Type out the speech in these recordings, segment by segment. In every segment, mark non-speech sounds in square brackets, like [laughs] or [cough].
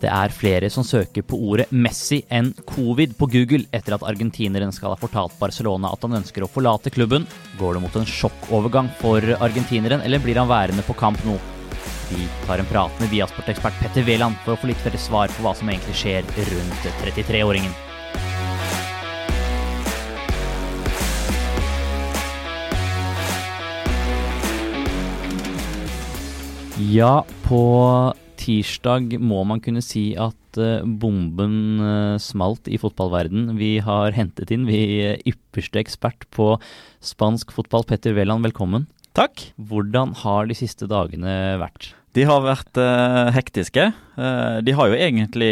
Det er flere som søker på ordet Messi enn covid på Google etter at argentineren skal ha fortalt Barcelona at han ønsker å forlate klubben. Går det mot en sjokkovergang for argentineren, eller blir han værende på kamp nå? Vi tar en prat med Viasport-ekspert Petter Wæland for å få litt flere svar på hva som egentlig skjer rundt 33-åringen. Ja, på tirsdag må man kunne si at uh, bomben uh, smalt i fotballverden. Vi har hentet inn vi uh, ypperste ekspert på spansk fotball. Petter Wæland, velkommen. Takk. Hvordan har de siste dagene vært? De har vært hektiske. de har jo egentlig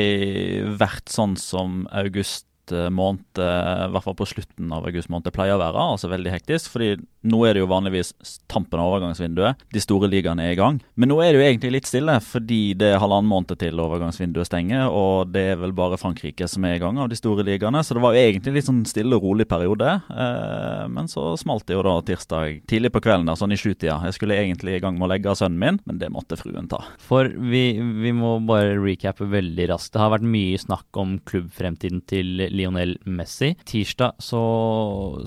vært sånn som august måned, i hvert fall på slutten av august måned, pleier å være. Altså veldig hektisk. fordi nå er det jo vanligvis tampen av overgangsvinduet. De store ligaene er i gang. Men nå er det jo egentlig litt stille, fordi det er halvannen måned til overgangsvinduet stenger. Og det er vel bare Frankrike som er i gang av de store ligaene. Så det var jo egentlig litt sånn stille og rolig periode. Eh, men så smalt det jo da tirsdag tidlig på kvelden, der, sånn i sjutida. Jeg skulle egentlig i gang med å legge av sønnen min, men det måtte fruen ta. For vi, vi må bare recappe veldig raskt. Det har vært mye snakk om klubbfremtiden til Lionel Messi. Tirsdag så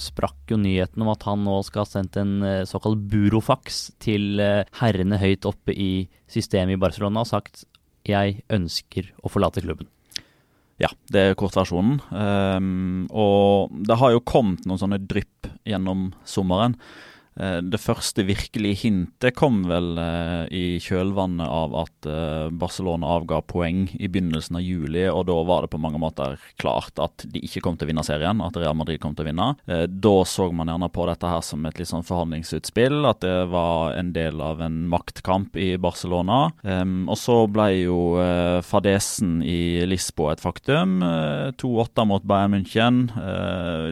sprakk jo nyheten om at han nå skal sendt en eh, såkalt burofax til eh, herrene høyt oppe i systemet i Barcelona og sagt jeg ønsker å forlate klubben. Ja, det er kortversjonen. Um, og det har jo kommet noen sånne drypp gjennom sommeren. Eh, det første virkelige hintet kom vel eh, i kjølvannet av at eh, Barcelona avga poeng i begynnelsen av juli, og da var det på mange måter klart at de ikke kom til å vinne serien, at Real Madrid kom til å vinne. Da så man gjerne på dette her som et litt sånn forhandlingsutspill, at det var en del av en maktkamp i Barcelona. Og så ble jo fadesen i Lisboa et faktum. 2-8 mot Bayern München.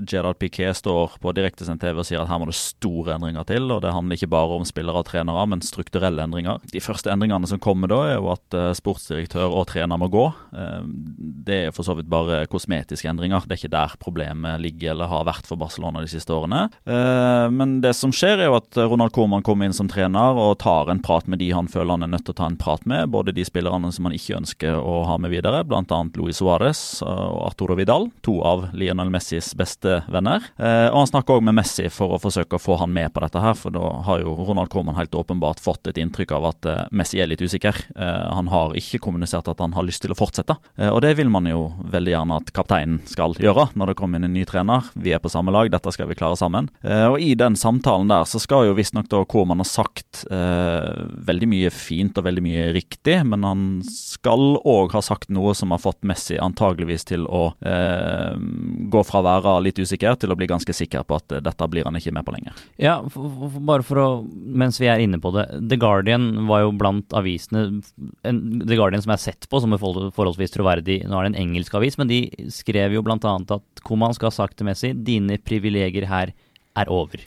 Gerard Piquet står på direktesendt TV og sier at her må det store endringer endringer til. og Det handler ikke bare om spillere og trenere, men strukturelle endringer. De første endringene som kommer da, er jo at uh, sportsdirektør og trener må gå. Uh, det er for så vidt bare kosmetiske endringer. Det er ikke der problemet ligger eller har vært for Barcelona de siste årene. Uh, men det som skjer, er jo at Ronald Koeman kommer inn som trener og tar en prat med de han føler han er nødt til å ta en prat med. Både de spillerne som han ikke ønsker å ha med videre, bl.a. Luis Suárez og Arturo Vidal. To av Lionel Messis beste venner. Og han snakker òg med Messi for å forsøke å få han med på på dette her, for da har jo Ronald Coman helt åpenbart fått et inntrykk av at uh, Messi er litt usikker. Uh, han har ikke kommunisert at han har lyst til å fortsette, uh, og det vil man jo veldig gjerne at kapteinen skal gjøre når det kommer inn en ny trener. Vi er på samme lag, dette skal vi klare sammen. og i den samtalen der så skal jo visstnok da Coman ha sagt veldig mye fint og veldig mye riktig, men han skal òg ha sagt noe som har fått Messi antageligvis til å gå fra å være litt usikker til å bli ganske sikker på at dette blir han ikke med på lenger. Ja, bare for å Mens vi er inne på det. The Guardian var jo blant avisene en, The Guardian som er sett på som er forholdsvis troverdig. Nå er det en engelsk avis, men de skrev jo bl.a. at Koman skal ha sagt til Messi dine privilegier her er over.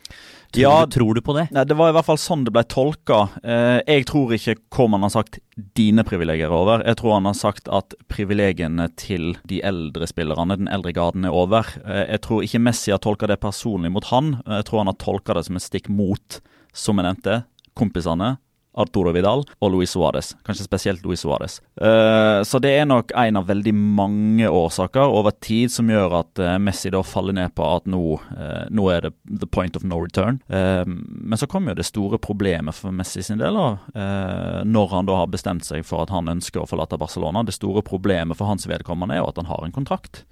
Tror, ja, du, tror du på det? Nei, Det var i hvert fall sånn det ble tolka. Eh, jeg tror ikke Koman har sagt dine privilegier er over. Jeg tror han har sagt at privilegiene til de eldre spillerne, den eldre garden, er over. Eh, jeg tror ikke Messi har tolka det personlig mot han. Jeg tror han har tolka det som et stikk mot, som jeg nevnte, kompisene Arturo Vidal og Luis Suárez. Kanskje spesielt Luis Suárez. Uh, så det er nok en av veldig mange årsaker over tid som gjør at uh, Messi da faller ned på at nå, uh, nå er det the point of no return. men så kommer jo det store problemet for Messi sin del, da, når han da har bestemt seg for at han ønsker å forlate Barcelona. Det store problemet for hans vedkommende er jo at han har en kontrakt,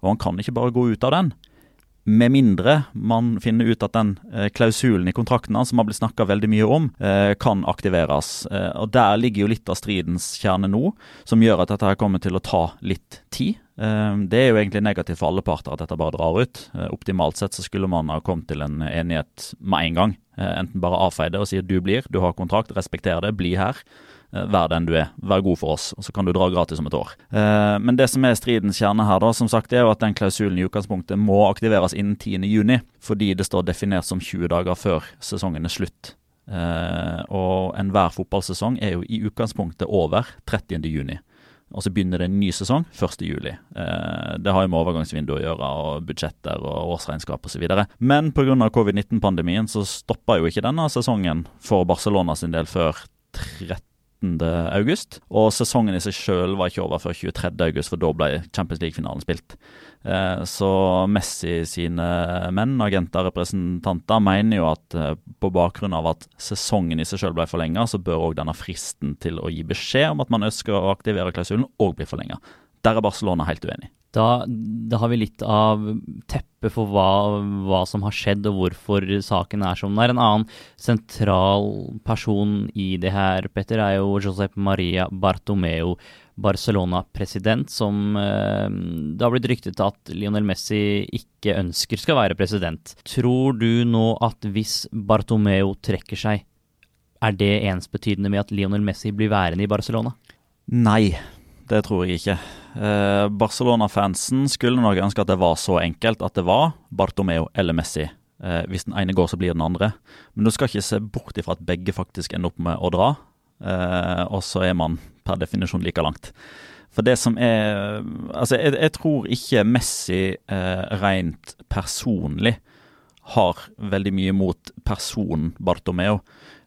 og han kan ikke bare gå ut av den. Med mindre man finner ut at den eh, klausulen i kontrakten som har blitt snakka veldig mye om, eh, kan aktiveres. Eh, og Der ligger jo litt av stridens kjerne nå, som gjør at dette her kommer til å ta litt tid. Det er jo egentlig negativt for alle parter at dette bare drar ut. Optimalt sett så skulle man ha kommet til en enighet med en gang. Enten bare avfeie det og si at du blir, du har kontrakt, respekter det, bli her. Eh, vær den du er. Vær god for oss, og så kan du dra gratis om et år. Eh, men det som er stridens kjerne her, da, som sagt, er jo at den klausulen i utgangspunktet må aktiveres innen 10.6, fordi det står definert som 20 dager før sesongen er slutt. Eh, og enhver fotballsesong er jo i utgangspunktet over 30.6. Og så begynner det en ny sesong 1.7. Eh, det har jo med overgangsvinduet å gjøre, og budsjetter og årsregnskap osv. Men pga. covid-19-pandemien så stoppa jo ikke denne sesongen for Barcelona sin del før 30 august, og sesongen i seg sjøl var ikke over før 23. august, for da ble Champions League-finalen spilt. Eh, så Messi sine menn, agenter, representanter, mener jo at eh, på bakgrunn av at sesongen i seg sjøl ble forlenga, så bør òg denne fristen til å gi beskjed om at man ønsker å aktivere klausulen, òg bli forlenga. Der er Barcelona helt uenig. Da, da, har vi litt av teppet for hva, hva, som har skjedd og hvorfor saken er som den er. En annen sentral person i det her, Petter, er jo Josep Maria Bartomeu, Barcelona-president, som eh, det har blitt ryktet at Lionel Messi ikke ønsker skal være president. Tror du nå at hvis Bartomeu trekker seg, er det ensbetydende med at Lionel Messi blir værende i Barcelona? Nei, det tror jeg ikke. Eh, Barcelona-fansen skulle nok ønske at det var så enkelt at det var Bartomeo eller Messi. Eh, hvis den ene går, så blir den andre. Men du skal ikke se bort ifra at begge faktisk ender opp med å dra, eh, og så er man per definisjon like langt. For det som er Altså, jeg, jeg tror ikke Messi eh, rent personlig har veldig mye mot personen Bartomeo.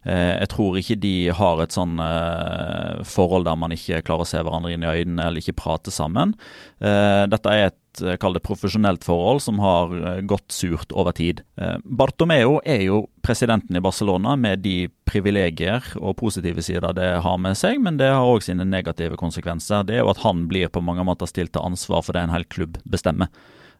Eh, jeg tror ikke de har et sånn eh, forhold der man ikke klarer å se hverandre inn i øynene eller ikke prate sammen. Eh, dette er et kall det profesjonelt forhold som har gått surt over tid. Bartomeo er jo presidenten i Barcelona med de privilegier og positive sider det har med seg, men det har òg sine negative konsekvenser. Det er jo at han blir på mange måter stilt til ansvar for det en hel klubb bestemmer.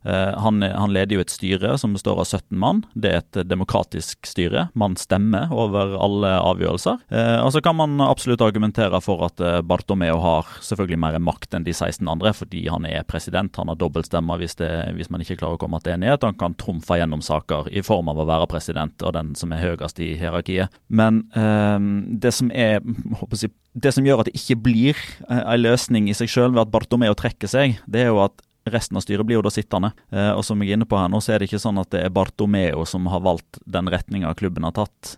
Eh, han, han, leder jo et styre som består av 17 mann. Det er et demokratisk styre. Man stemmer over alle avgjørelser. Eh, og så kan man absolutt argumentere for at eh, Bartomeo har selvfølgelig mer makt enn de 16 andre, fordi han er president. Han har dobbeltstemmer hvis, hvis man ikke klarer å komme til enighet. Han kan trumfe gjennom saker i form av å være president og den som er høyest i hierarkiet. Men eh, det som er jeg, det som gjør at det ikke blir en løsning i seg selv ved at Bartomeo trekker seg, det er jo at Resten av styret blir jo da sittende. Eh, og som jeg er inne på her nå, så er det ikke sånn at det er Bartomeo som har valgt den retninga klubben har tatt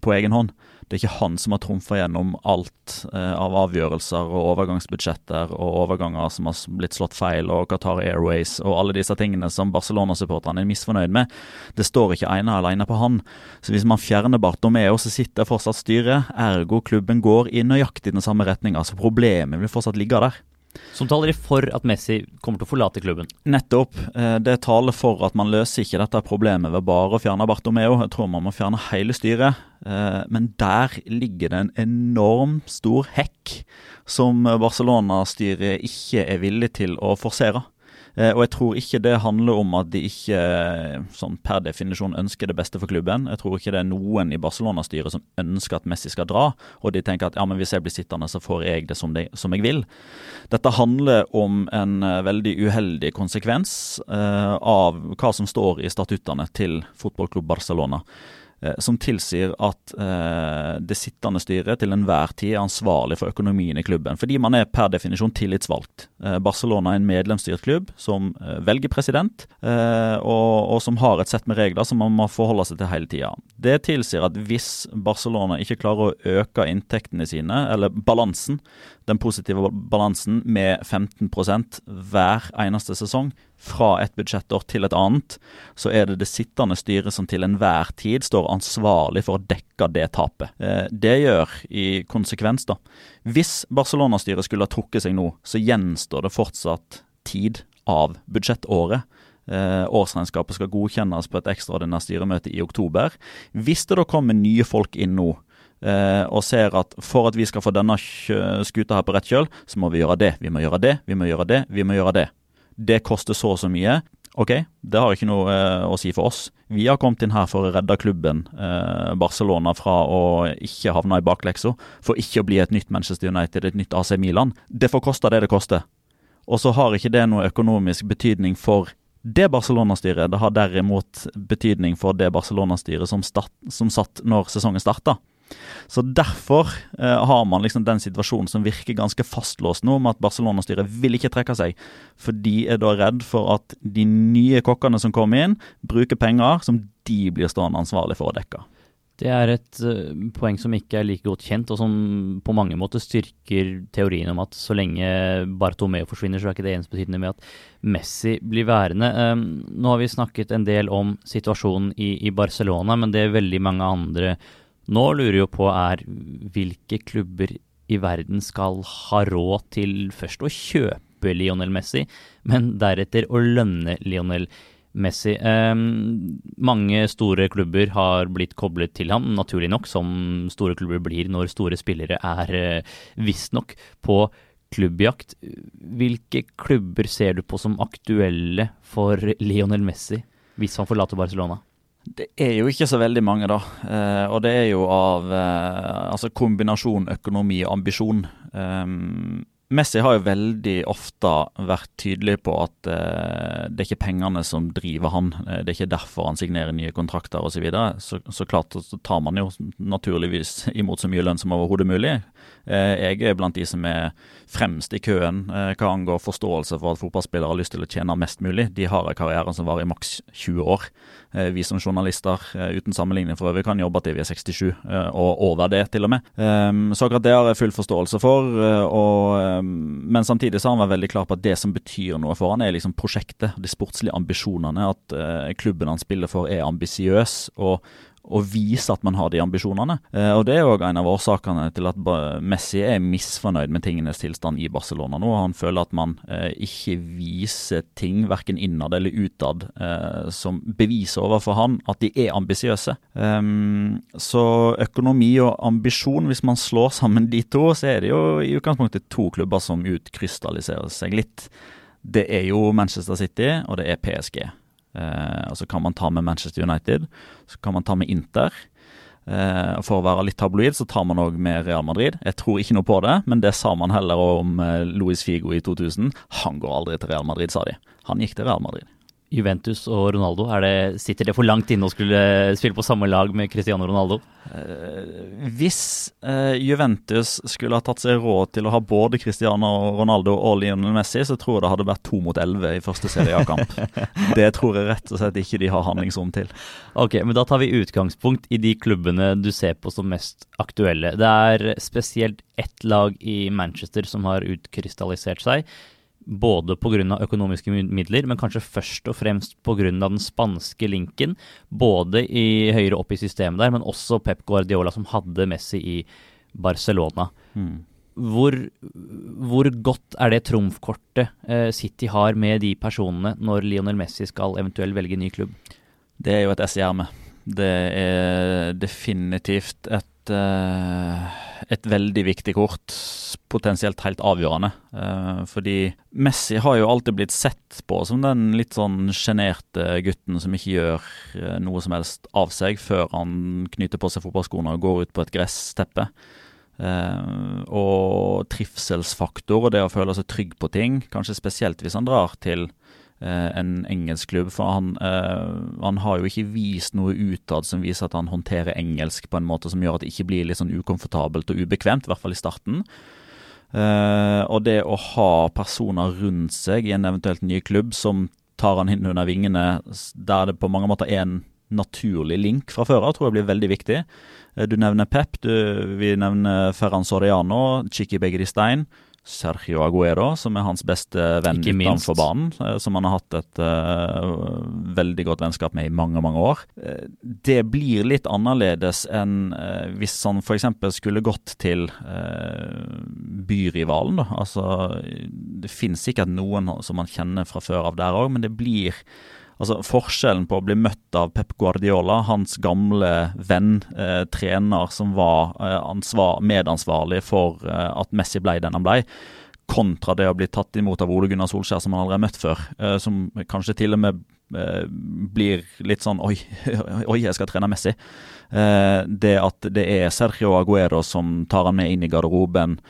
på egen hånd. Det er ikke han som har trumfa gjennom alt eh, av avgjørelser og overgangsbudsjetter og overganger som har blitt slått feil, og Qatar Airways og alle disse tingene som Barcelona-supporterne er misfornøyd med. Det står ikke ene alene på han. Så hvis man fjerner Bartomeo, så sitter fortsatt styret. Ergo klubben går i nøyaktig den samme retninga. Så problemet vil fortsatt ligge der. Som taler for at Messi kommer til å forlate klubben. Nettopp. Eh, det taler for at man løser ikke dette problemet ved bare å fjerne Bartomeo. Jeg tror man må fjerne hele styret. Eh, men der ligger det en enorm stor hekk som Barcelona-styret ikke er villig til å forsere. Eh, og jeg tror ikke det handler om at de ikke eh, sånn per definisjon ønsker det beste for klubben. Jeg tror ikke det er noen i Barcelona-styret som ønsker at Messi skal dra, og de tenker at ja, men hvis jeg blir sittende, så får jeg det som, de, som jeg vil. Dette handler om en eh, veldig uheldig konsekvens eh, av hva som står i statuttene til fotballklubb Barcelona. Eh, som tilsier at eh, det sittende styret til enhver tid er ansvarlig for økonomien i klubben. Fordi man er per definisjon tillitsvalgt. Eh, Barcelona er en medlemsstyrt klubb som velger president, og, som har et sett med regler som man må forholde seg til hele tida. Det tilsier at hvis Barcelona ikke klarer å øke inntektene sine, eller balansen, den positive balansen, med 15% hver eneste sesong, fra et budsjettår til et annet, så er det det sittende styret som til enhver tid står ansvarlig for å dekke det tapet. Eh, det gjør i konsekvens, da. Hvis Barcelona-styret skulle ha trukket seg nå, så gjenstår det fortsatt tid av budsjettåret. Eh, årsregnskapet skal godkjennes på et ekstraordinært styremøte i oktober. Hvis det da kommer nye folk inn nå, eh, og ser at for at vi skal få denne skuta her på rett kjøl, så må vi gjøre det, vi må gjøre det, vi må gjøre det, vi må gjøre det det koster så og så mye. Ok, det har ikke noe eh, å si for oss. Vi har kommet inn her for å redde klubben eh, Barcelona fra å ikke havne i bakleksa, for ikke å bli et nytt Manchester United, et nytt AC Milan. Det får koste det det koster. Og så har ikke det noe økonomisk betydning for det Barcelona-styret. Det har derimot betydning for det Barcelona-styret som, som, satt når sesongen starta. Så Derfor eh, har man liksom den situasjonen som virker ganske fastlåst nå, med at Barcelona-styret vil ikke trekke seg. For de er da redd for at de nye kokkene som kommer inn, bruker penger som de blir stående ansvarlig for å dekke. Det er et uh, poeng som ikke er like godt kjent, og som på mange måter styrker teorien om at så lenge Bartomeo forsvinner, så er ikke det ensbetydende med at Messi blir værende. Um, nå har vi snakket en del om situasjonen i, i Barcelona, men det er veldig mange andre nå lurer jo på er hvilke klubber i verden skal ha råd til først å kjøpe Lionel Messi, men deretter å lønne Lionel Messi. Um, mange store klubber har blitt koblet til ham, naturlig nok, som store klubber blir når store spillere er uh, visstnok på klubbjakt. Hvilke klubber ser du på som aktuelle for Lionel Messi hvis han forlater Barcelona? Det er jo ikke så veldig mange, da. Eh, og det er jo av eh, altså kombinasjon økonomi og ambisjon. Eh, Messi har jo veldig ofte vært tydelig på at uh, det er ikke pengene som driver han. Eh, det er ikke derfor han signerer nye kontrakter osv. Så, videre. så Så klart så tar man jo naturligvis imot så mye lønn som overhodet mulig. Uh, jeg er blant de som er fremst i køen uh, hva angår forståelse for at fotballspillere har lyst til å tjene mest mulig. De har en karriere som varer i maks 20 år. Vi som journalister, uten sammenligning for øvrig, kan jobbe til vi er 67, og over det til og med. Um, så akkurat det har jeg full forståelse for. og men samtidig så har han vært veldig klar på at det som betyr noe for han er liksom prosjektet, de sportslige ambisjonene. At klubben han spiller for er ambisiøs. og og vise at man har de ambisjonene. Eh, og Det er òg en av årsakene til at Messi er misfornøyd med tingenes tilstand i Barcelona nå. Han føler at man eh, ikke viser ting, verken innad eller utad, eh, som beviser overfor han at de er ambisiøse. Så økonomi og ambisjon, hvis man slår sammen de to, så er det jo i utgangspunktet to klubber som utkrystalliserer seg litt. Det er jo Manchester City, og det er PSG. Eh, så kan man ta med Manchester United, så kan man ta med Inter. Eh, for å være litt tabloid, så tar man òg med Real Madrid. Jeg tror ikke noe på det, men det sa man heller om eh, Luis Figo i 2000. Han går aldri til Real Madrid, sa de. Han gikk til Real Madrid. Juventus og Ronaldo, det, sitter det for langt inne å skulle spille på samme lag med Cristiano Ronaldo? Eh, hvis eh, Juventus skulle ha tatt seg råd til å ha både Cristiano Ronaldo og Lionel Messi, så tror jeg det hadde vært to mot elleve i første Serie A-kamp. [laughs] det tror jeg rett og slett ikke de har handlingsrom til. Ok, men Da tar vi utgangspunkt i de klubbene du ser på som mest aktuelle. Det er spesielt ett lag i Manchester som har utkrystallisert seg både pga. økonomiske midler, men kanskje først og fremst pga. den spanske linken. Både i høyere opp i systemet der, men også Pep Guardiola, som hadde Messi i Barcelona. Mm. Hvor, hvor, godt er det trumfkortet eh, City har med de personene når Lionel Messi skal eventuelt velge ny klubb? Det er jo et S i ermet. Det er definitivt et et, veldig viktig kort. Potensielt helt avgjørende. Eh, fordi Messi har jo alltid blitt sett på som den litt sånn sjenerte gutten som ikke gjør eh, noe som helst av seg før han knyter på seg fotballskoene og går ut på et gressteppe. og trivselsfaktor og det å føle seg trygg på ting, kanskje spesielt hvis han drar til Eh, en engelsk klubb. For han, uh, han, har jo ikke vist noe utad som viser at han håndterer engelsk på en måte som gjør at det ikke blir litt sånn ukomfortabelt og ubekvemt, i hvert fall i starten. Uh, og det å ha personer rundt seg i en eventuelt ny klubb som tar han inn under vingene, der det på mange måter er en naturlig link fra før av, tror jeg blir veldig viktig. Du nevner Pep, du, vi nevner Ferran Soriano, Chiqui Begristein. Sergio Aguero, som er hans beste venn utenfor banen. Eh, som han har hatt et uh, veldig godt vennskap med i mange mange år. Uh, det blir litt annerledes enn uh, hvis han f.eks. skulle gått til byrivalen. Da. Altså, det finnes sikkert noen som han kjenner fra før av der òg, men det blir Altså Forskjellen på å bli møtt av Pep Guardiola, hans gamle venn, eh, trener som var eh, ansvar, medansvarlig for eh, at Messi ble den han ble, kontra det å bli tatt imot av Ole Gunnar Solskjær som han aldri har møtt før. Eh, som kanskje til og med eh, blir litt sånn Oi, [laughs] oi, jeg skal trene Messi. Eh, det at det er Sergio Aguero som tar han med inn i garderoben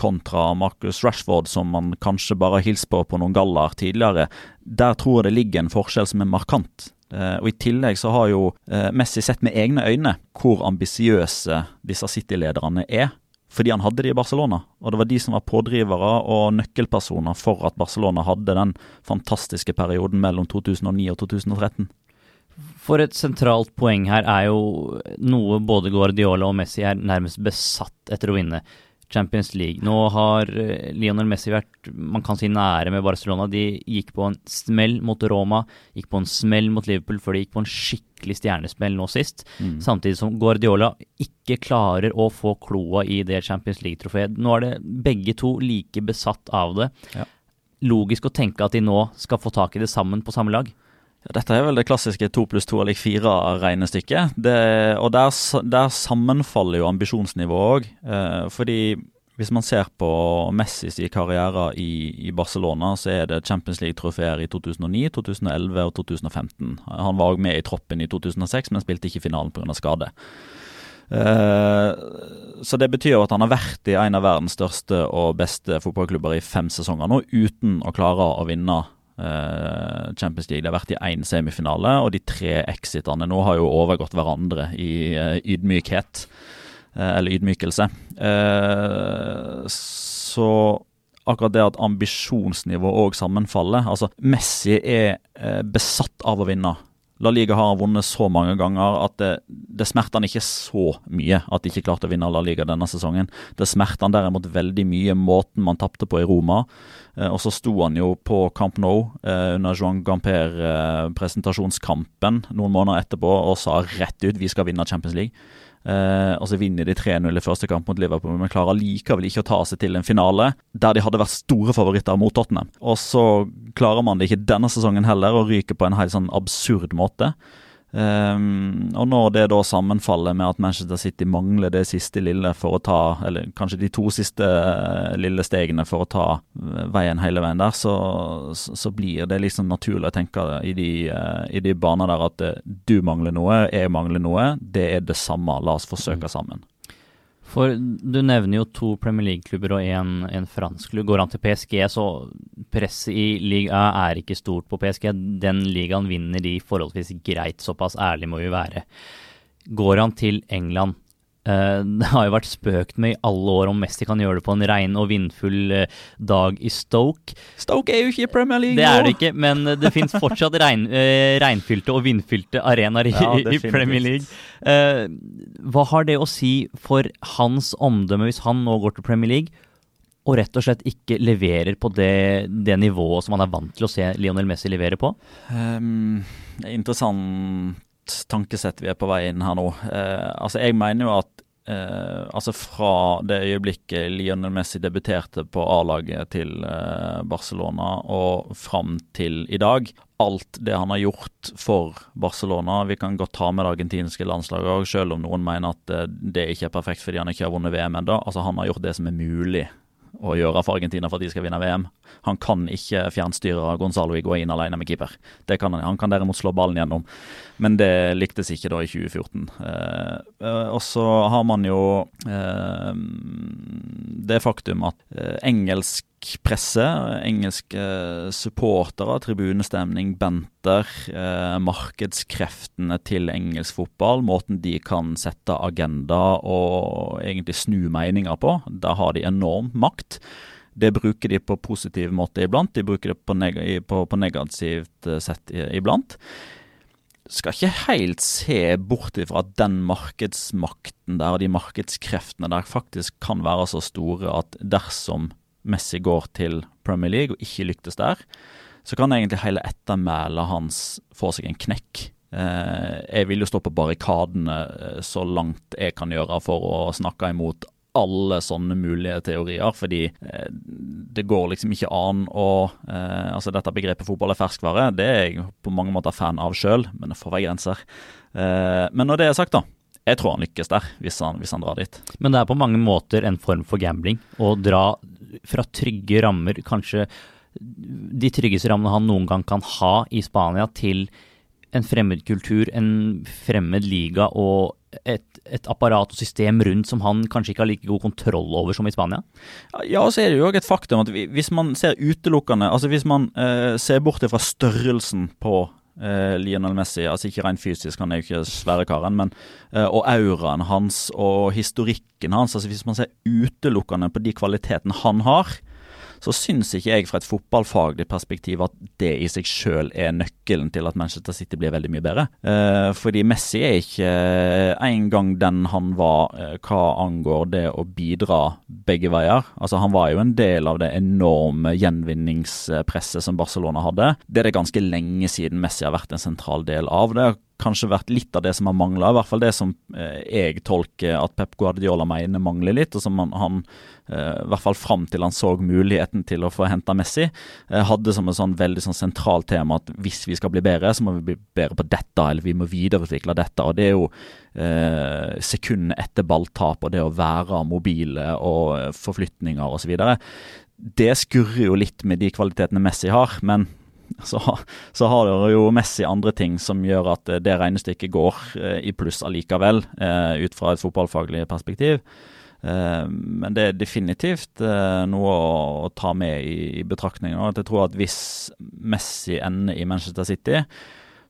kontra Marcus Rashford, som man kanskje bare har hilst på på noen galler tidligere. Der tror jeg det ligger en forskjell som er markant. Uh, og I tillegg så har jo uh, Messi sett med egne øyne hvor ambisiøse disse City-lederne er. Fordi han hadde de i Barcelona, og det var de som var pådrivere og nøkkelpersoner for at Barcelona hadde den fantastiske perioden mellom 2009 og 2013. For et sentralt poeng her er jo noe både Guardiola og Messi er nærmest besatt etter å vinne. Champions League. Nå har eh, Lionel Messi vært man kan si nære med Barcelona. De gikk på en smell mot Roma, gikk på en smell mot Liverpool før de gikk på en skikkelig stjernesmell nå sist. Mm. Samtidig som Guardiola ikke klarer å få kloa i det Champions League-trofeet. Nå er det begge to like besatt av det. Ja. Logisk å tenke at de nå skal få tak i det sammen på samme lag. Dette er vel det klassiske to pluss to er lik fire-regnestykket. Og der, der, sammenfaller jo ambisjonsnivået òg. Eh, fordi hvis man ser på Messis karriere i, i, Barcelona, så er det Champions League-trofeer i 2009, 2011 og 2015. Han var òg med i troppen i 2006, men spilte ikke finalen pga. skade. Eh, så det betyr jo at han har vært i en av verdens største og beste fotballklubber i fem sesonger nå, uten å klare å vinne Champions League. Det har vært i én semifinale, og de tre exitene nå har jo overgått hverandre i uh, ydmykhet. Eh, eller ydmykelse. Eh, så akkurat det at ambisjonsnivået òg sammenfaller. Altså, Messi er eh, besatt av å vinne. La Liga har vunnet så mange ganger at det, det smerter han ikke så mye at de ikke klarte å vinne La Liga denne sesongen. Det smerter han derimot veldig mye måten man tapte på i Roma. Eh, og så sto han jo på Camp Nou eh, under Joan Gamper-presentasjonskampen eh, noen måneder etterpå og sa rett ut vi skal vinne Champions League. Uh, og så vinner de 3-0 i første kamp mot Liverpool, men klarer likevel ikke å ta seg til en finale der de hadde vært store favoritter mot Tottenham. Og så klarer man det ikke denne sesongen heller, og ryker på en helt sånn absurd måte. Um, og når det da sammenfaller med at Manchester City mangler det siste lille for å ta Eller kanskje de to siste uh, lille stegene for å ta uh, veien hele veien der, så, så, blir det liksom naturlig å tenke i de, uh, i de baner der at du mangler noe, jeg mangler noe. Det er det samme. La oss forsøke mm. sammen. For du nevner jo to Premier League-klubber og en, fransk klubb. Går han til PSG, så presset i liga er ikke stort på PSG. Den ligaen vinner de forholdsvis greit, såpass ærlig må vi være. Går han til England, det [laughs] har jo vært spøkt med i alle år om Messi kan gjøre det på en regn- og vindfull uh, dag i Stoke. Stoke er jo ikke i Premier League Det er det ikke, men uh, det fins fortsatt regn, [laughs] regnfylte og vindfylte arenaer i, ja, i, Premier League. hva har det å si for hans omdømme hvis han nå går til Premier League og rett og slett ikke leverer på det, det nivået som han er vant til å se Lionel Messi levere på? Um, er interessant tankesett vi er på vei inn her nå. Uh, altså Jeg mener jo at eh, altså fra det øyeblikket Lionel Messi debuterte på A-laget til eh, Barcelona og fram til i dag, alt det han har gjort for Barcelona Vi kan godt ta med det argentinske landslaget òg, selv om noen mener at eh, det ikke er perfekt fordi han ikke har vunnet VM ennå. Altså, han har gjort det som er mulig å gjøre for Argentina for at de skal vinne VM. Han kan ikke fjernstyre Gonzalo Higuain alene med keeper. Det kan han. han kan derimot slå ballen gjennom, men det lyktes ikke da i 2014. Eh, eh, og så har man jo eh, det faktum at eh, presse, engelske supportere, tribunestemning, benter, eh, markedskreftene til engelsk fotball, måten de kan sette agenda og egentlig snu meninger på. Da har de enorm makt. Det bruker de på positiv måte iblant, de bruker det på, neg på, på negativt eh, sett iblant skal ikke helt se bort ifra at den markedsmakten der og de markedskreftene der faktisk kan være så store at dersom Messi går til Premier League og ikke lyktes der, så kan egentlig hele ettermælet hans få seg en knekk. Eh, jeg vil jo stå på barrikadene eh, så langt jeg kan gjøre for å snakke imot alle sånne mulige teorier, fordi eh, det går liksom ikke an å Altså, dette begrepet fotball er ferskvare, det er jeg på mange måter fan av sjøl, men det får være grenser. Men når det er sagt, da, jeg tror han lykkes der, hvis han, hvis han, drar dit. Men det er på mange måter en form for gambling å dra fra trygge rammer, kanskje de tryggeste rammene han noen gang kan ha i Spania, til en fremmed kultur, en fremmed liga og et, et, apparat og system rundt som han kanskje ikke har like god kontroll over som i Spania? Ja, og så er det jo òg et faktum at hvis man ser utelukkende Altså hvis man eh, ser bort fra størrelsen på Uh, Lionel Messi, altså ikke rent fysisk, han er jo ikke svære karen, men eh, og auraen hans og historikken hans. altså Hvis man ser utelukkende på de kvalitetene han har, så syns ikke jeg fra et fotballfaglig perspektiv at det i seg sjøl er nøkkelen til at Manchester City blir veldig mye bedre. Eh, fordi Messi er ikke engang den han var eh, hva angår det å bidra begge veier. Altså Han var jo en del av det enorme gjenvinningspresset som Barcelona hadde. Det er det ganske lenge siden Messi har vært en sentral del av. Det kanskje vært litt av det som har mangla. I hvert fall det som eh, jeg tolker at Pep Guardiola mener mangler litt, og som han, han eh, i hvert fall fram til han så muligheten til å få henta Messi, eh, hadde som et sånn veldig sånn sentralt tema at hvis vi skal bli bedre, så må vi bli bedre på dette, eller vi må videreutvikle dette. og Det er jo eh, sekundene etter balltap og det å være mobile og eh, forflytninger osv. Det skurrer jo litt med de kvalitetene Messi har, men [laughs] så, så har dere jo Messi andre ting som gjør at eh, det regnestykket går eh, i pluss allikevel, eh, ut fra et fotballfaglig perspektiv. Men det er definitivt noe å ta med i betraktningen. Jeg tror at hvis Messi ender i Manchester City,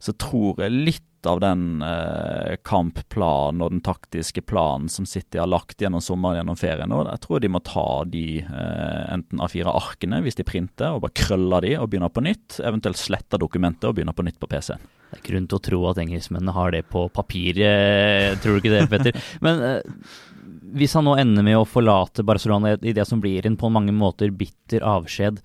så tror jeg litt av den eh, kampplanen og den taktiske planen som City har lagt gjennom sommeren gjennom ferien. nå, jeg tror de må ta de eh, enten A4-arkene hvis de printer, og bare krøller de og begynner på nytt. Eventuelt sletter dokumentet og begynner på nytt på PC-en. Det er grunn til å tro at engelskmennene har det på papir, eh, tror du ikke det, Petter? [laughs] Men eh, hvis han nå ender med å forlate Barcelona i det som blir en på mange måter bitter avskjed,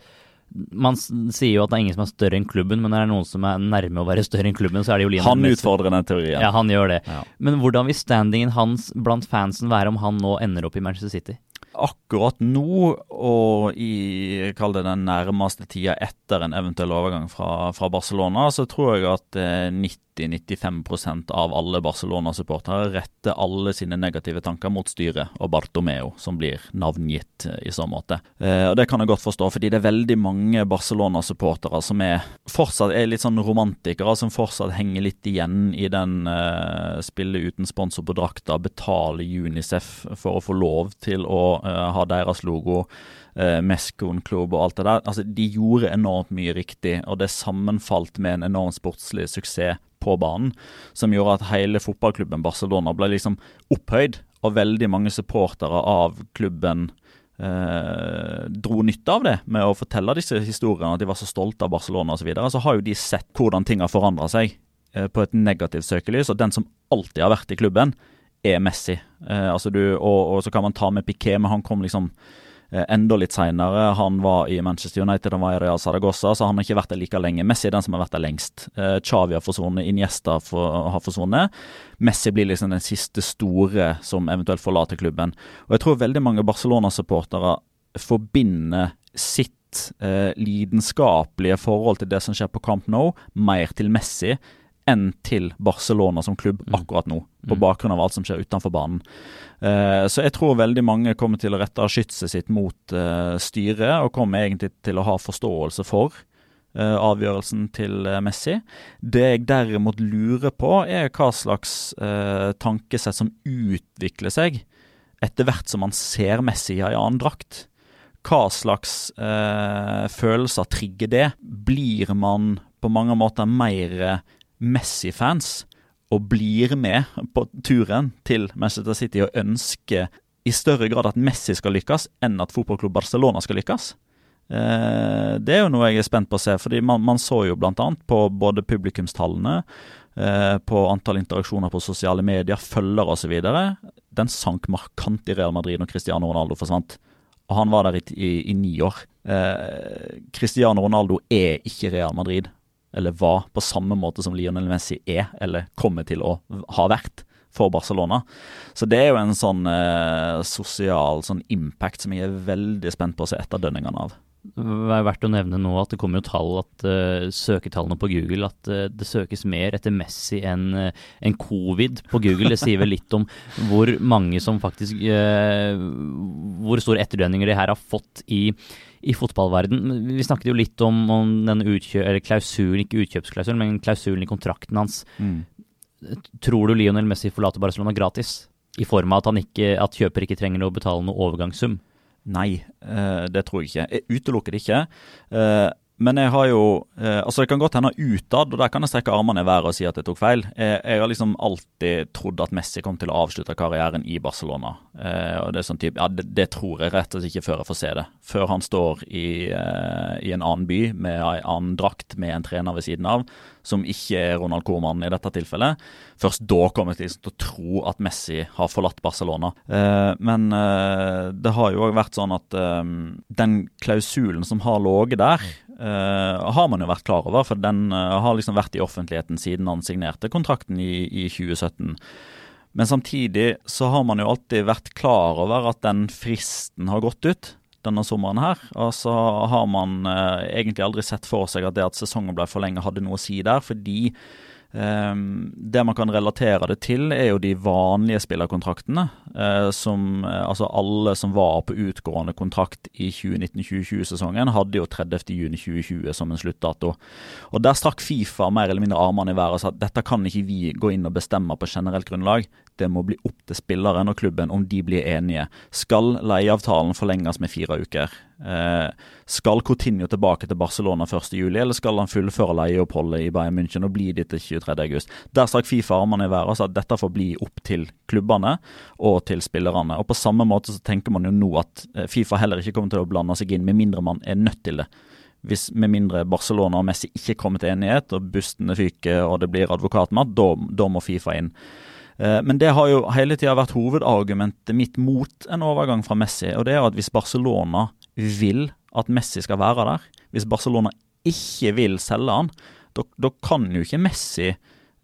man sier jo at det er ingen som er større enn klubben, men det er noen som er nærme å være større enn klubben, så er det jo Lionel Han utfordrer den teorien. Ja, han gjør det. Ja. Men hvordan vil standingen hans blant fansen være om han nå ender opp i Manchester City? Akkurat nå, og i kall det den nærmeste tida etter en eventuell overgang fra, fra Barcelona, så tror jeg at eh, 90-95% av alle Barcelona-supportere retter alle sine negative tanker mot styret og Bartomeo, som blir navngitt eh, i så måte. Eh, og Det kan jeg godt forstå, fordi det er veldig mange Barcelona-supportere som er fortsatt er litt sånn romantikere, som fortsatt henger litt igjen i den eh, spillet uten sponsor på drakta, betaler Unicef for å få lov til å eh, ha deres logo eh, Mescon-klubb og alt det der. Altså, De gjorde enormt mye riktig, og det sammenfalt med en enorm sportslig suksess på banen, som gjorde at hele fotballklubben Barcelona ble liksom opphøyd, og veldig mange supportere av klubben eh, dro nytte av det med å fortelle disse historiene, at de var så stolte av Barcelona osv. Så, videre. så har jo de sett hvordan ting har forandra seg eh, på et negativt søkelys, og den som alltid har vært i klubben, er Messi. Eh, altså du, og, og, så kan man ta med Piquet, men han kom liksom Eh, enda litt seinere. Han var i Manchester United, han var i Real Saragossa, så han har ikke vært der like lenge. Messi er den som har vært der lengst. Eh, Chavi har forsvunnet, Iniesta har forsvunnet. Messi blir liksom den siste store som eventuelt forlater klubben. Og jeg tror veldig mange Barcelona-supportere forbinder sitt eh, lidenskapelige forhold til det som skjer på Camp Nou, mer til Messi enn til Barcelona som klubb mm. akkurat nå, på mm. bakgrunn av alt som skjer utenfor banen. Uh, så jeg tror veldig mange kommer til å rette skytset sitt mot uh, styret, og kommer egentlig til å ha forståelse for uh, avgjørelsen til Messi. Det jeg derimot lurer på, er hva slags tankesett som utvikler seg etter hvert som man ser Messi i en annen drakt. Hva slags følelser trigger det? Blir man på mange måter mer Messi-fans og blir med på turen til Manchester City og ønsker i større grad at Messi skal lykkes, enn at fotballklubb Barcelona skal lykkes. Eh, det er jo noe jeg er spent på å se, fordi man, man så jo bl.a. på både publikumstallene, eh, på antall interaksjoner på sosiale medier, følgere osv. Den sank markant i Real Madrid når Cristiano Ronaldo forsvant. Og han var der i, i, i ni år. Eh, Cristiano Ronaldo er ikke Real Madrid eller var, på samme måte som Lionel Messi er, eller kommer til å ha vært for Barcelona. Så det er jo en sånn eh, sosial sånn impact som jeg er veldig spent på å se etterdønningene av. Det er verdt å nevne nå at det kommer jo tall at uh, søketallene på Google at uh, det søkes mer etter Messi enn uh, en covid på Google. Det sier vel litt om hvor mange som faktisk Hvor store etterdønninger de her har fått i i fotballverden. Vi snakket jo litt om, om eller klausulen, ikke utkjøpsklausulen, men klausulen i kontrakten hans. Mm. Tror du Lionel Messi forlater Barcelona gratis? I form av at, ikke, at kjøper ikke trenger å betale noe overgangssum? Nei, uh, det tror jeg ikke. Jeg utelukker det ikke. Men jeg har jo eh, Altså Det kan godt hende utad, og der kan jeg strekke armene i været og si at jeg tok feil. Jeg, jeg, har liksom alltid trodd at Messi kom til å avslutte karrieren i Barcelona. Eh, og Det er sånn type, ja, det, det, tror jeg rett og slett ikke før jeg får se det. Før han står i, eh, i en annen by med en annen drakt med en trener ved siden av, som ikke er Ronald Koeman i dette tilfellet. Først da kommer jeg til å tro at Messi har forlatt Barcelona. Eh, men eh, det har jo òg vært sånn at eh, den klausulen som har ligget der, eh, har man jo vært klar over. For den eh, har liksom vært i offentligheten siden han signerte kontrakten i, i 2017. Men samtidig så har man jo alltid vært klar over at den fristen har gått ut denne sommeren her. Og så har man eh, egentlig aldri sett for seg at det at sesongen ble forlenget hadde noe å si der, fordi det man kan relatere det til, er jo de vanlige spillerkontraktene. Uh, som, uh, altså Alle som var på utgående kontrakt i 2019-2020-sesongen, hadde jo 30.6.2020 som en sluttdato. Og Der strakk Fifa mer eller mindre armene i været og sa at dette kan ikke vi gå inn og bestemme på generelt grunnlag. Det må bli opp til spilleren og klubben om de blir enige. Skal leieavtalen forlenges med fire uker? Eh, skal Coutinho tilbake til Barcelona 1.7, eller skal han fullføre leieoppholdet i Bayern München og bli dit til 23.8? Der strakk Fifa armene i været og sa at dette får bli opp til klubbene og til spillerne. Og På samme måte så tenker man jo nå at eh, Fifa heller ikke kommer til å blande seg inn, med mindre man er nødt til det hvis med mindre Barcelona og Messi ikke kommer til enighet, og bustene fyker og det blir advokatmat, da, da må Fifa inn. Eh, men det har jo hele tida vært hovedargumentet mitt mot en overgang fra Messi. Og det er at hvis Barcelona vil at Messi skal være der, hvis Barcelona ikke vil selge han, da kan jo ikke Messi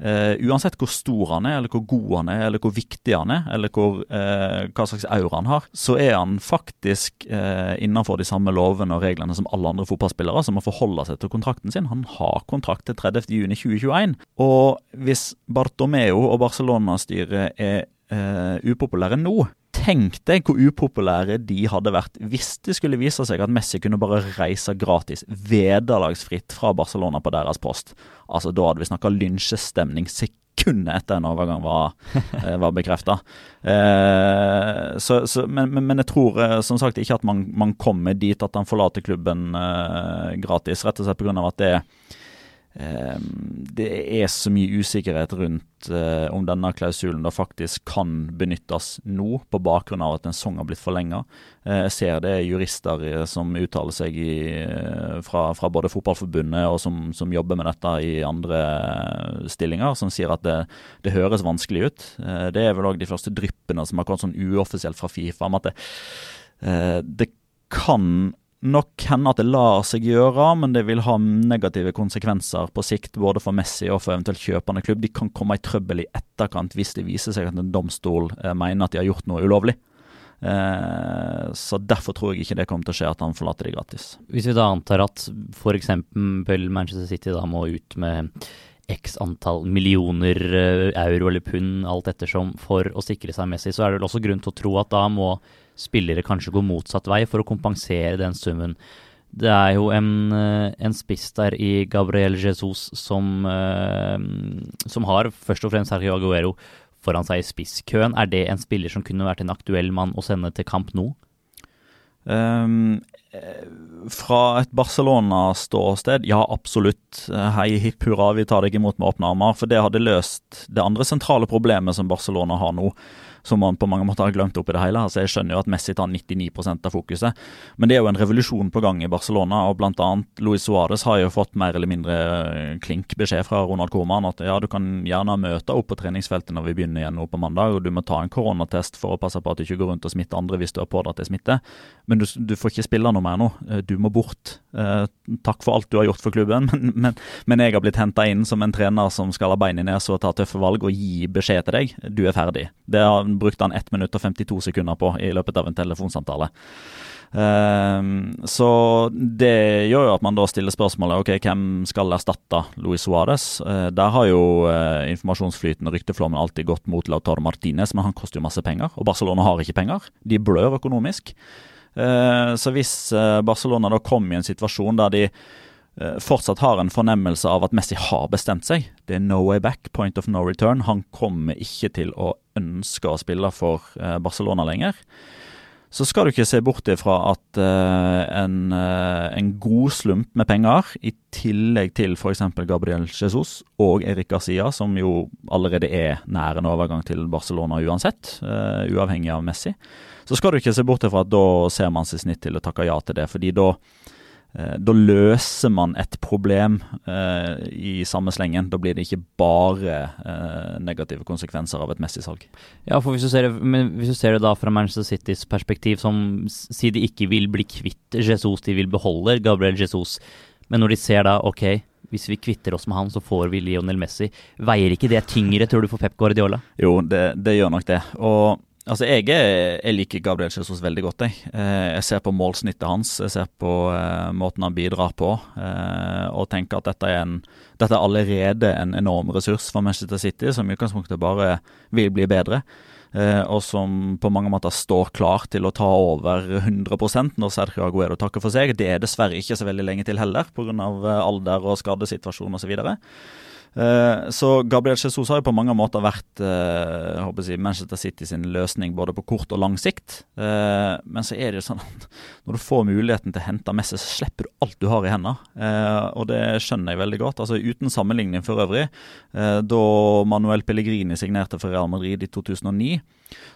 Uh, uansett hvor stor han er, eller hvor god han er, eller hvor viktig han er, eller hvor, uh, hva slags aura han har, så er han faktisk uh, innenfor de samme lovene og reglene som alle andre fotballspillere, som må forholde seg til kontrakten sin. Han har kontrakt til 30.6.2021. Og hvis Bartomeo og Barcelona-styret er upopulære nå, Tenk deg hvor upopulære de hadde vært hvis det skulle vise seg at Messi kunne bare reise gratis, vederlagsfritt fra Barcelona på deres post. Altså Da hadde vi snakka lynsjestemning sekundet etter en overgang var, [laughs] eh, var bekrefta. Eh, men, men, men, jeg tror eh, som sagt ikke at man, man kommer dit at han forlater klubben eh, gratis, rett og slett pga. at det er det er så mye usikkerhet rundt uh, om denne klausulen da faktisk kan benyttes nå, på bakgrunn av at en sesong har blitt forlenga. Uh, jeg ser det er jurister uh, som uttaler seg i, fra, fra, både Fotballforbundet og som, som, jobber med dette i andre stillinger, som sier at det, det høres vanskelig ut. det er vel òg de første dryppene som har kommet sånn uoffisielt fra Fifa om at det, det kan nok hende at det lar seg gjøre, men det vil ha negative konsekvenser på sikt, både for Messi og for eventuelt kjøpende klubb. De kan komme i trøbbel i etterkant hvis det viser seg at en domstol eh, mener at de har gjort noe ulovlig. Eh, så Derfor tror jeg ikke det kommer til å skje at han forlater de gratis. Hvis vi da antar at f.eks. Manchester City da må ut med x antall millioner eh, euro eller pund, alt ettersom, for å sikre seg Messi, så er det vel også grunn til å tro at da må spillere kanskje går motsatt vei for å kompensere den summen. Det er jo en, eh, en spiss der i Gabriel Jesus som, eh, som har først og fremst Sergio Aguero foran seg i spisskøen. Er det en spiller som kunne vært en aktuell mann å sende til kamp nå? Um, fra et Barcelona-ståsted, ja absolutt. Hei hipp hurra, vi tar deg imot med åpne armer. For det hadde løst det andre sentrale problemet som Barcelona har nå som man på mange måter har glemt opp i det hele. Altså Jeg skjønner jo at Messi tar 99% av fokuset, men det er jo en revolusjon på gang i Barcelona. og Blant annet Luis Suárez har jo fått mer eller mindre eh, klink beskjed fra Ronald Koeman at ja, du kan gjerne møte opp på treningsfeltet når vi begynner igjen nå på mandag, og du må ta en koronatest for å passe på at du ikke går rundt og smitter andre hvis du har pådratt deg smitte. Men du, du, får ikke spille noe mer nå. Eh, du må bort. Eh, takk for alt du har gjort for klubben, [laughs] men, men, men jeg har blitt henta inn som en trener som skal ha bein i nesa og ta tøffe valg og gi beskjed til deg. Du er ferdig. Det har han 1 minutt og 52 sekunder på i løpet av en telefonsamtale. Um, så det gjør jo at man da stiller spørsmålet ok, hvem skal erstatte Luis Suárez. Uh, der har jo uh, informasjonsflyten og rykteflommen alltid gått mot Lautaro Martinez, men han koster jo masse penger, og Barcelona har ikke penger. De blør økonomisk. Uh, så hvis Barcelona da kommer i en situasjon der de Eh, fortsatt har en fornemmelse av at Messi har bestemt seg. Det er no way back, point of no return. Han kommer ikke til å ønske å spille for eh, Barcelona lenger. så skal du ikke se bort ifra at en, en, god slump med penger, i tillegg til f.eks. Gabriel Jesus og Erik Garcia, som jo allerede er nær en overgang til Barcelona uansett, uavhengig av Messi, så skal du ikke se bort fra at da ser man seg snitt til å takke ja til det. fordi da Eh, da løser man et problem eh, i samme slengen. Da blir det ikke bare eh, negative konsekvenser av et Messi-salg. Ja, for hvis du, ser, hvis du, ser, det da fra Manchester Citys perspektiv, som sier de ikke vil bli kvitt Jesus, de vil beholde Gabriel Jesus, men når de ser da ok, hvis vi kvitter oss med han, så får vi Lionel Messi. Veier ikke det tyngre, tror du, for Pep Guardiola? Jo, det, det gjør nok det. Og Altså, jeg, jeg, liker Gabriel Jesus veldig godt. Jeg. Eh, jeg ser på målsnittet hans, jeg ser på uh, måten han bidrar på, uh, og tenker at dette er, en, dette er, allerede en enorm ressurs for Manchester City, som i utgangspunktet bare vil bli bedre. Og som på mange måter står klar til å ta over 100% når Sergio Aguero takker for seg. Det er dessverre ikke så veldig lenge til heller, pga. alder og skadesituasjon osv. Eh, så Gabriel Jesus har jo på mange måter vært uh, jeg, Manchester City sin løsning både på kort og lang sikt. Uh, men så er det jo sånn at når du får muligheten til å hente Messi, så slipper du alt du har i hendene. og det skjønner jeg veldig godt. Altså Uten sammenligning for øvrig. da Manuel Pellegrini signerte for Real Madrid i 2009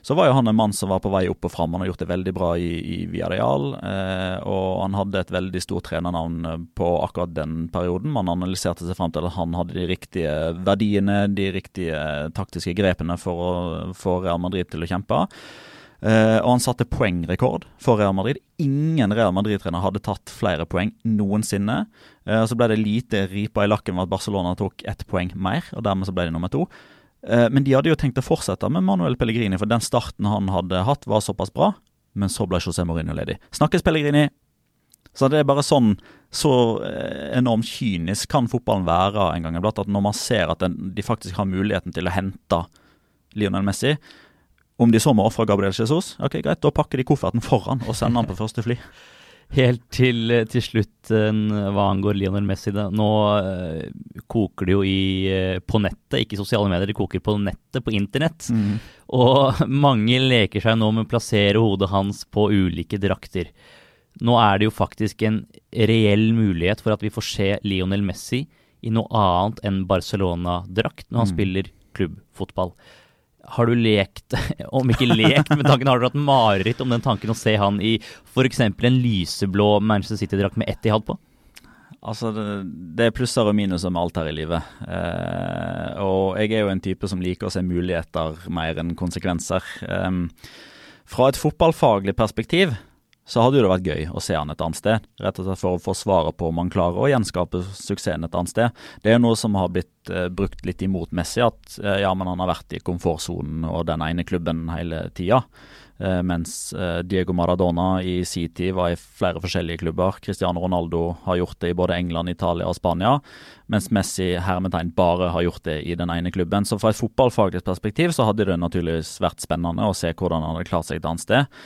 så var jo han en mann som var på vei opp og fram. Han har gjort det veldig bra i, i Villarreal, eh, og han hadde et veldig stort trenernavn eh, på akkurat den perioden. Man analyserte seg fram til at han hadde de riktige verdiene, de riktige taktiske grepene for å få Real Madrid til å kjempe. Uh, og han satte poengrekord for Real Madrid. Ingen Real Madrid-trener hadde tatt flere poeng noensinne. Uh, så ble det lite ripa i lakken ved at Barcelona tok ett poeng mer, og dermed så ble de nummer to. Eh, men de hadde jo tenkt å fortsette med Manuel Pellegrini, for den starten han hadde hatt, var såpass bra. Men så ble José Mourinho ledig. Snakkes, Pellegrini! Så det er bare sånn Så eh, enormt kynisk kan fotballen være en gang iblant. At når man ser at den, de faktisk har muligheten til å hente Lionel Messi Om de så må ofre Gabriel Jesus, ok greit, da pakker de kofferten foran og sender han på [laughs] første fly. Helt til, til slutt uh, hva angår Lionel Messi. Da. Nå uh, koker det jo i, på nettet, ikke i sosiale medier, det koker på nettet, på internett. Mm. Og [laughs] mange leker seg nå med å plassere hodet hans på ulike drakter. Nå er det jo faktisk en reell mulighet for at vi får se Lionel Messi i noe annet enn Barcelona-drakt når han mm. spiller klubbfotball. Har du lekt, [laughs] om ikke lekt med tanken, har du hatt mareritt om den tanken å se han i f.eks. en lyseblå Manchester City-drakt med ett i halv på? Altså, det er plusser og minuser med alt her i livet. Eh, og jeg er jo en type som liker å se muligheter mer enn konsekvenser. Eh, fra et fotballfaglig perspektiv så hadde det vært gøy å se han et annet sted. Rett og slett for å få svaret på om han klarer å gjenskape suksessen et annet sted. Det er jo noe som har blitt eh, brukt litt imot Messi, at eh, ja, men han har vært i komfortsonen og den ene klubben hele tida. Eh, mens eh, Diego Maradona i sin tid var i flere forskjellige klubber. Cristiano Ronaldo har gjort det i både England, Italia og Spania. Mens Messi hermetegn bare har gjort det i den ene klubben. Så fra et fotballfaglig perspektiv så hadde det naturligvis vært spennende å se hvordan han hadde klart seg et annet sted.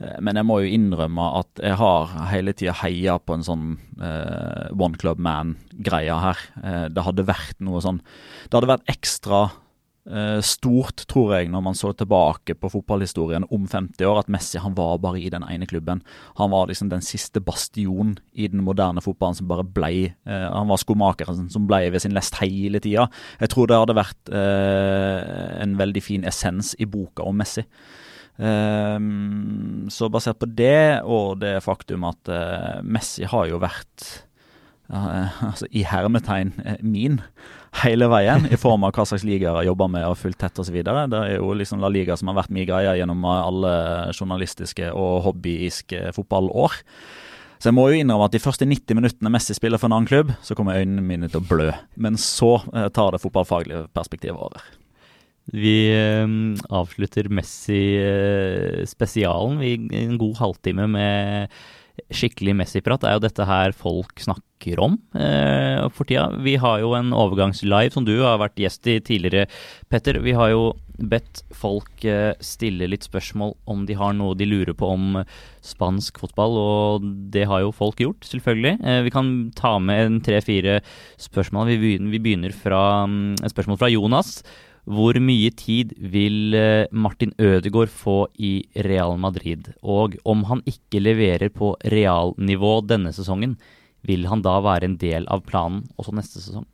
Eh, men jeg må jo innrømme at jeg har hele tida heia på en sånn eh, one club man-greia her. Eh, det hadde vært noe sånn Det hadde vært ekstra eh, stort, tror jeg, når man så tilbake på fotballhistorien om 50 år, at Messi han var bare i den ene klubben. Han var liksom den siste bastion i den moderne fotballen som bare blei eh, Han var skomakeren som blei ved sin lest hele tida. Jeg tror det hadde vært eh, en veldig fin essens i boka om Messi. Um, så basert på det, og det faktum at uh, Messi har jo vært uh, [laughs] altså i hermetegn uh, min hele veien, i form av hva slags liga jeg jobber med og fulgt tett osv. Det er jo liksom La Liga som har vært min greie gjennom alle journalistiske og hobbyiske fotballår. Så jeg må jo innrømme at de første 90 minuttene Messi spiller for en annen klubb, så kommer øynene mine til å blø. Men så tar det fotballfaglige perspektivet over. Vi eh, avslutter Messi-spesialen. Eh, en god halvtime med skikkelig Messi-prat. Det er jo dette her folk snakker om eh, for tida. Vi har jo en overgangslive som du har vært gjest i tidligere, Petter. Vi har jo bedt folk eh, stille litt spørsmål om de har noe de lurer på om spansk fotball, og det har jo folk gjort, selvfølgelig. Eh, vi kan ta med en tre-fire spørsmål. Vi begynner, vi begynner fra mm, et spørsmål fra Jonas Hvor mye tid vil eh, Martin Ødegaard få i Real Madrid? Og om han ikke leverer på realnivå denne sesongen, vil han da være en del av planen også neste sesong?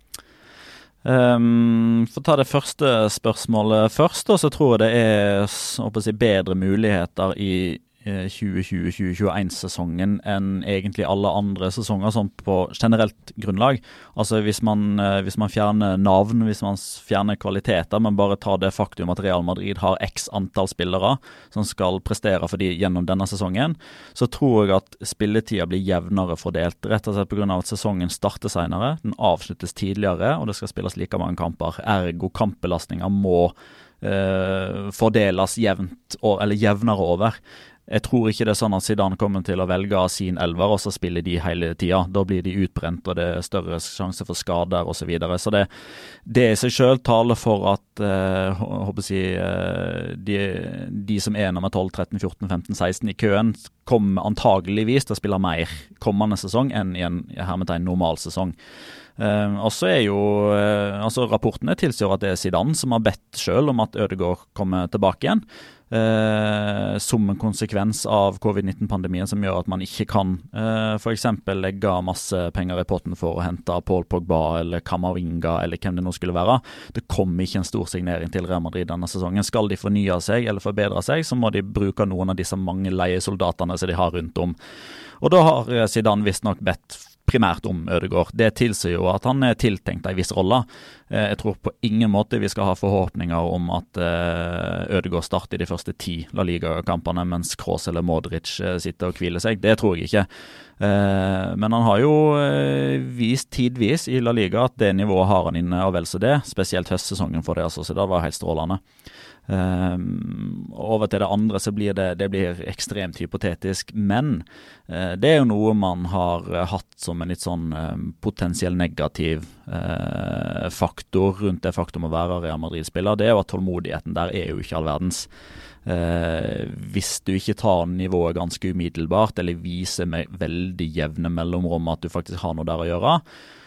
Um, for å ta det første spørsmålet først, så tror jeg det er si, bedre muligheter i 2020-2021-sesongen eh, enn egentlig alle andre sesonger sånn på generelt grunnlag. Altså Hvis man, eh, hvis man, fjerner navn, hvis man fjerner kvaliteter, men bare tar det faktum at Real Madrid har x antall spillere som skal prestere for de gjennom denne sesongen, så tror jeg at spilletida blir jevnere fordelt. Rett og slett pga. at sesongen starter senere, den avsluttes tidligere, og det skal spilles like mange kamper. Ergo kampbelastninga må Uh, fordeles jevnt, eller jevnere over. Jeg tror ikke det er sånn at Zidane kommer til å velge sin elver og så spiller de hele tida. Da blir de utbrent, og det er større sjanse for skader osv. Så, videre. så det, det i seg sjøl taler for at eh, jeg, uh, de, de, som er nummer 12, 13, 14, 15, 16 i køen, kommer antageligvis til å spille mer kommende sesong enn i en hermetegn normal sesong. Uh, og så er jo uh, altså Rapportene tilsier at det er Zidane som har bedt sjøl om at Ødegaard kommer tilbake igjen eh, som en konsekvens av covid-19-pandemien som gjør at man ikke kan eh, f.eks. legge masse penger i potten for å hente Paul Pogba eller Kamavinga eller hvem det nå skulle være. Det kommer ikke en stor signering til Real Madrid denne sesongen. Skal de fornye seg eller forbedre seg, så må de bruke noen av disse mange leiesoldatene som de har rundt om. Og da har Zidane visstnok bedt primært om Ødegaard. Det tilsier jo at han er tiltenkt en viss rolle. Eh, jeg tror på ingen måte vi skal ha forhåpninger om at eh, Ødegaard starter de første ti La Liga-kampene mens Kroos eller Modric eh, sitter og hviler seg. Det tror jeg ikke. Men han har jo vist tidvis i La Liga at det nivået har han inne, og vel så det. Spesielt høstsesongen for det, altså, så det var helt strålende. Um, over til det andre så blir det, det blir ekstremt hypotetisk. Men uh, det er jo noe man har uh, hatt som en litt sånn uh, potensiell negativ faktor rundt det faktum å være Real Madrid-spiller. Det er jo at tålmodigheten der er jo ikke all verdens. hvis du ikke tar nivået ganske umiddelbart, eller viser med veldig jevne mellomrom at du faktisk har noe der å gjøre, Eh,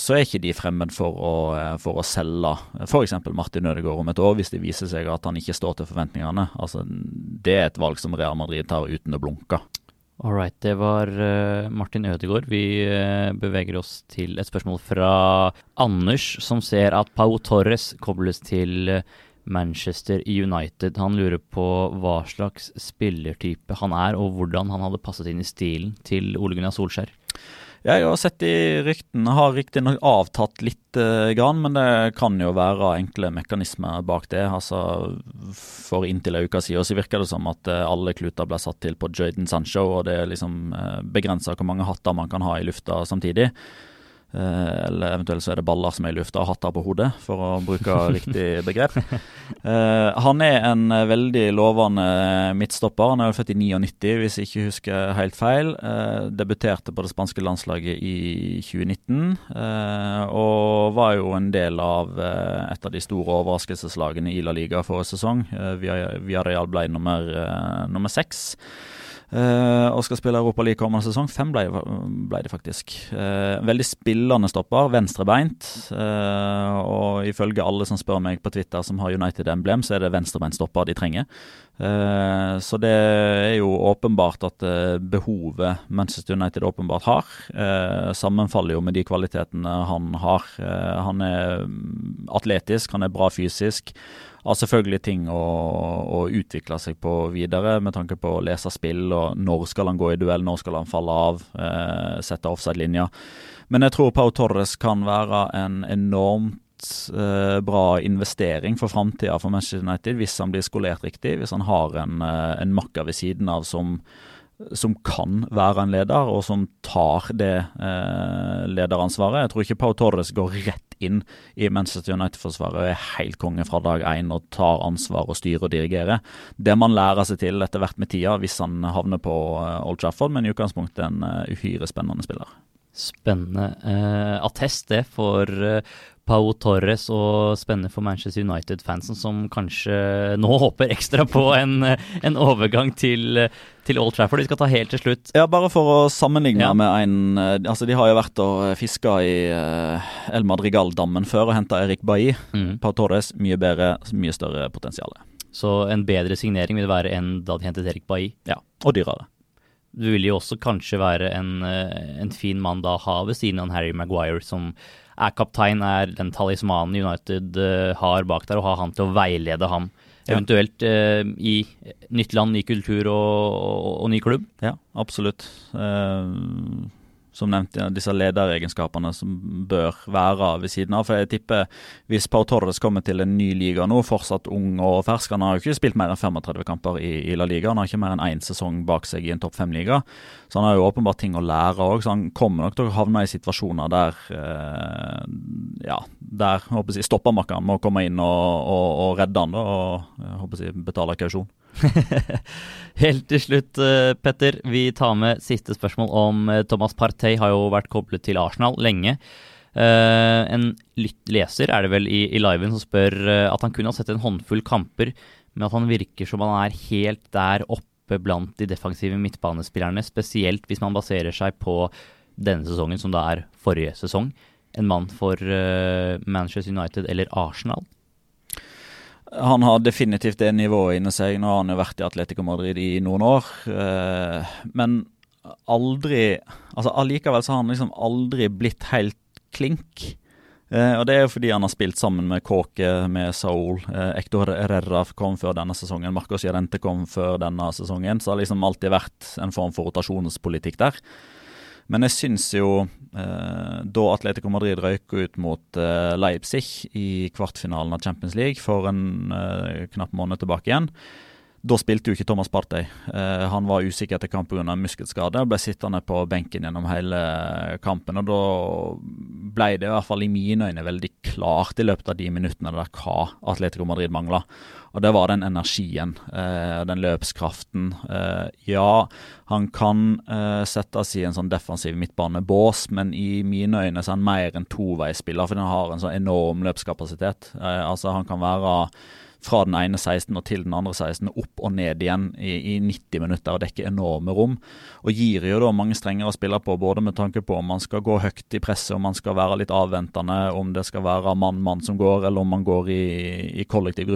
så er ikke de fremmed for å, eh, for å selge f.eks. Martin Ødegaard om et år, hvis det viser seg at han ikke står til forventningene. Altså, det er et valg som Real Madrid tar uten å blunke. All right, det var uh, Martin Ødegaard. Vi beveger oss til et spørsmål fra Anders, som ser at Pau Torres kobles til Manchester United. Han lurer på hva slags spillertype han er, og hvordan han hadde passet inn i stilen til Ole Gunnar Solskjær. Jeg har sett i ryktene, har riktignok avtatt litt, uh, grann, men det kan jo være enkle mekanismer bak det. Altså, For inntil en uke siden så virker det som at uh, alle kluter ble satt til på Jayden Sancho, og det er liksom eh, begrensa hvor mange hatter man kan ha i lufta samtidig. Eh, eller eventuelt så er det baller som er i lufta og hatter på hodet, for å bruke riktig [laughs] begrep. Eh, han er en eh, veldig lovende midtstopper. Han er født i 99, hvis jeg ikke husker helt feil. Debuterte på det spanske landslaget i 2019, og var jo en del av et av de store overraskelseslagene i La Liga forrige sesong. Villarreal ble nummer, nummer seks. Uh, og skal spille Europa League kommende sesong. Fem ble, ble det faktisk. Uh, veldig spillende stopper, venstrebeint. Uh, og ifølge alle som spør meg på Twitter som har United-emblem, så er det venstrebeintstopper de trenger. Så det er jo åpenbart at behovet Manchester United åpenbart har, sammenfaller jo med de kvalitetene han har. han er atletisk, han er bra fysisk har selvfølgelig ting å, å, utvikle seg på videre, med tanke på å lese spill og når skal han gå i duell, når skal han falle av, eh, sette offside-linja. Men jeg tror Pau Torres kan være en enormt eh, bra investering for framtida for Manchester United hvis han blir skolert riktig, hvis han har en, eh, en makker ved siden av som som kan være en leder, og som tar det eh, lederansvaret. Jeg tror ikke Pau Torres går rett inn i Manchester United-forsvaret og er helt konge fra dag én og tar ansvar og styrer og dirigerer. Det man lærer seg til etter hvert med tida, hvis han havner på eh, Old Trafford, men i utgangspunktet en uh, uhyre spennende spiller. Spennende Eh, attest det for uh, Pau Torres og spennende for Manchester United-fansen, som kanskje nå håper ekstra på en, en overgang til, til, Old Trafford. Vi skal ta helt til slutt. Ja, Bare for å sammenligne ja. med en eh, altså De har jo vært og fiska i El Madrigal-dammen før og henta Erik Bailly. Mm. Pau Torres mye bedre, mye større potensial. Så en bedre signering vil være enn da de hentet Erik Bailly? Ja, og dyrere. Du vil jo også kanskje være en, eh, en fin mann da ha ved siden av Harry Maguire, som er kaptein, er den talismanen United uh, har bak der, og ha han til å veilede ham. Eventuelt eh, i nytt land, ny kultur og, og, og ny klubb. Ja, absolutt. Uh, som nevnt, disse lederegenskapene som bør være ved siden av. For jeg tipper hvis Pau Torres kommer til en ny liga nå, fortsatt ung og fersk Han har jo ikke spilt mer enn 35 kamper i, i La Liga. Han har ikke mer enn én sesong bak seg i en topp fem-liga. Så han har jo åpenbart ting å lære òg. Så han kommer nok til å havne i situasjoner der eh, ja, der håper jeg, stoppermakkeren må komme inn og, og, og redde han da, og jeg håper jeg, betale kausjon. [laughs] Helt til slutt, eh, Petter. Vi tar med siste spørsmål om eh, Thomas Partey har jo vært koblet til Arsenal lenge. Uh, en leser er det vel i, i liven som spør at han kunne ha sett en håndfull kamper, men at han virker som han er helt der oppe blant de defensive midtbanespillerne, spesielt hvis man baserer seg på denne sesongen, som da er forrige sesong. En mann for Manchester United eller Arsenal. Han har definitivt det nivået inni seg. Nå har han jo vært i Atletico Madrid i noen år. Eh, men aldri altså Allikevel så har han liksom aldri blitt helt klink. Eh, og Det er jo fordi han har spilt sammen med Kåke, med Saul. Eh, Ektor Herrera kom før denne sesongen. Marcos Jarente kom før denne sesongen. Så det har liksom alltid vært en form for rotasjonspolitikk der. Men jeg syns jo eh, da Atletico Madrid røyk ut mot eh, Leipzig i kvartfinalen av Champions League for en eh, knapp måned tilbake igjen, da spilte jo ikke Thomas Partey. Eh, han var usikker etter kamp pga. muskelskade og ble sittende på benken gjennom hele kampen. og Da ble det i hvert fall i mine øyne veldig klart i løpet av de minuttene der hva Atletico Madrid mangla. Og det var den energien, eh, den løpskraften. Eh, ja, han kan eh, settes i en sånn defensiv midtbanebås, men i mine øyne så er han mer en toveisspiller, for han har en så enorm løpskapasitet. Eh, altså Han kan være fra den ene 16 og til den andre 16, opp og ned igjen i, i 90 minutter og dekke enorme rom. Og gir jo da mange strengere å spille på, både med tanke på om man skal gå høyt i presset, om man skal være litt avventende, om det skal være mann-mann som går, eller om man går i, i kollektiv.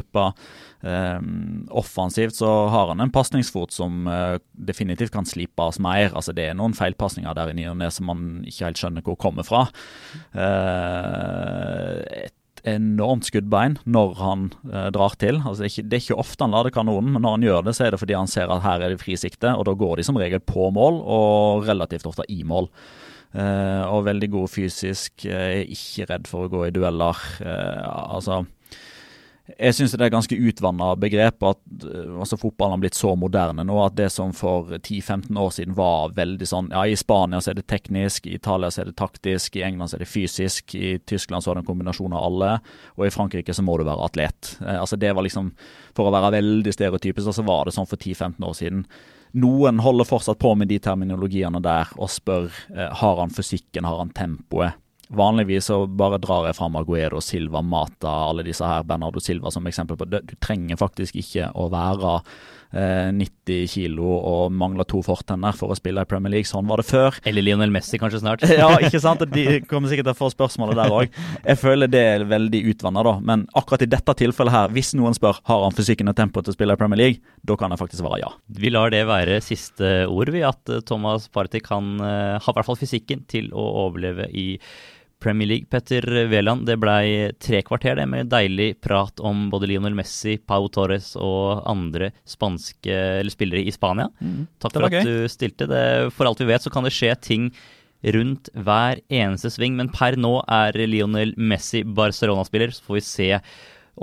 Um, offensivt så har han en pasningsfot som uh, definitivt kan slipes mer. Altså Det er noen feilpasninger der i ny og ne som man ikke helt skjønner hvor kommer fra. Uh, enormt skuddbein når han eh, drar til. Altså, det, er ikke, det, er ikke, ofte han lader kanonen, men når han gjør det, så er det fordi han ser at her er det frisikte, og da går de som regel på mål, og relativt ofte i mål. Eh, og veldig god fysisk, eh, er ikke redd for å gå i dueller. Eh, altså jeg syns det er ganske utvanna begrep at eh, altså fotballen har blitt så moderne nå at det som for 10-15 år siden var veldig sånn Ja, i Spania så er det teknisk, i Italia så er det taktisk, i England så er det fysisk, i Tyskland så er det en kombinasjon av alle, og i Frankrike så må du være atlet. Eh, altså Det var liksom For å være veldig stereotypisk, så var det sånn for 10-15 år siden. Noen holder fortsatt på med de terminologiene der og spør eh, har han fysikken, har han tempoet. Vanligvis så bare drar jeg fram Aguedo, Silva, Mata, alle disse her, Bernardo Silva som eksempel på det. Du trenger faktisk ikke å være eh, 90 kilo og mangle to fortenner for å spille i Premier League. Sånn var det før. Eller Lionel Messi kanskje snart. [laughs] ja, ikke sant. De kommer sikkert til å få spørsmålet der òg. Jeg føler det er veldig utvanna, da. Men akkurat i dette tilfellet her, hvis noen spør har han fysikken og tempoet til å spille i Premier League, da kan jeg faktisk svare ja. Vi lar det være siste ord, vi. At eh, Thomas Party kan uh, ha i hvert fall fysikken til å overleve i Premier League. Petter Wæland, det blei tre kvarter det med deilig prat om både Lionel Messi, Pau Torres og andre spanske spillere i Spania. Mm, Takk for at du stilte. Det, for alt vi vet, så kan det skje ting rundt hver eneste sving, men per nå er Lionel Messi Barcelona-spiller. Så får vi se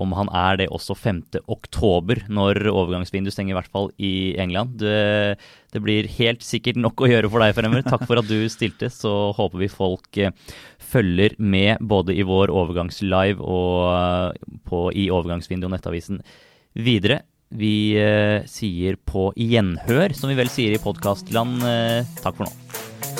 om han er det også 5. oktober, når overgangsvinduet stenger, i hvert fall i England. Det, det, blir helt sikkert nok å gjøre for deg fremover. Takk for at du stilte. Så håper vi folk eh, følger med både i vår overgangslive og eh, på, i overgangsvinduet og Nettavisen videre. Vi eh, sier på gjenhør, som vi vel sier i podkastland. Eh, takk for nå.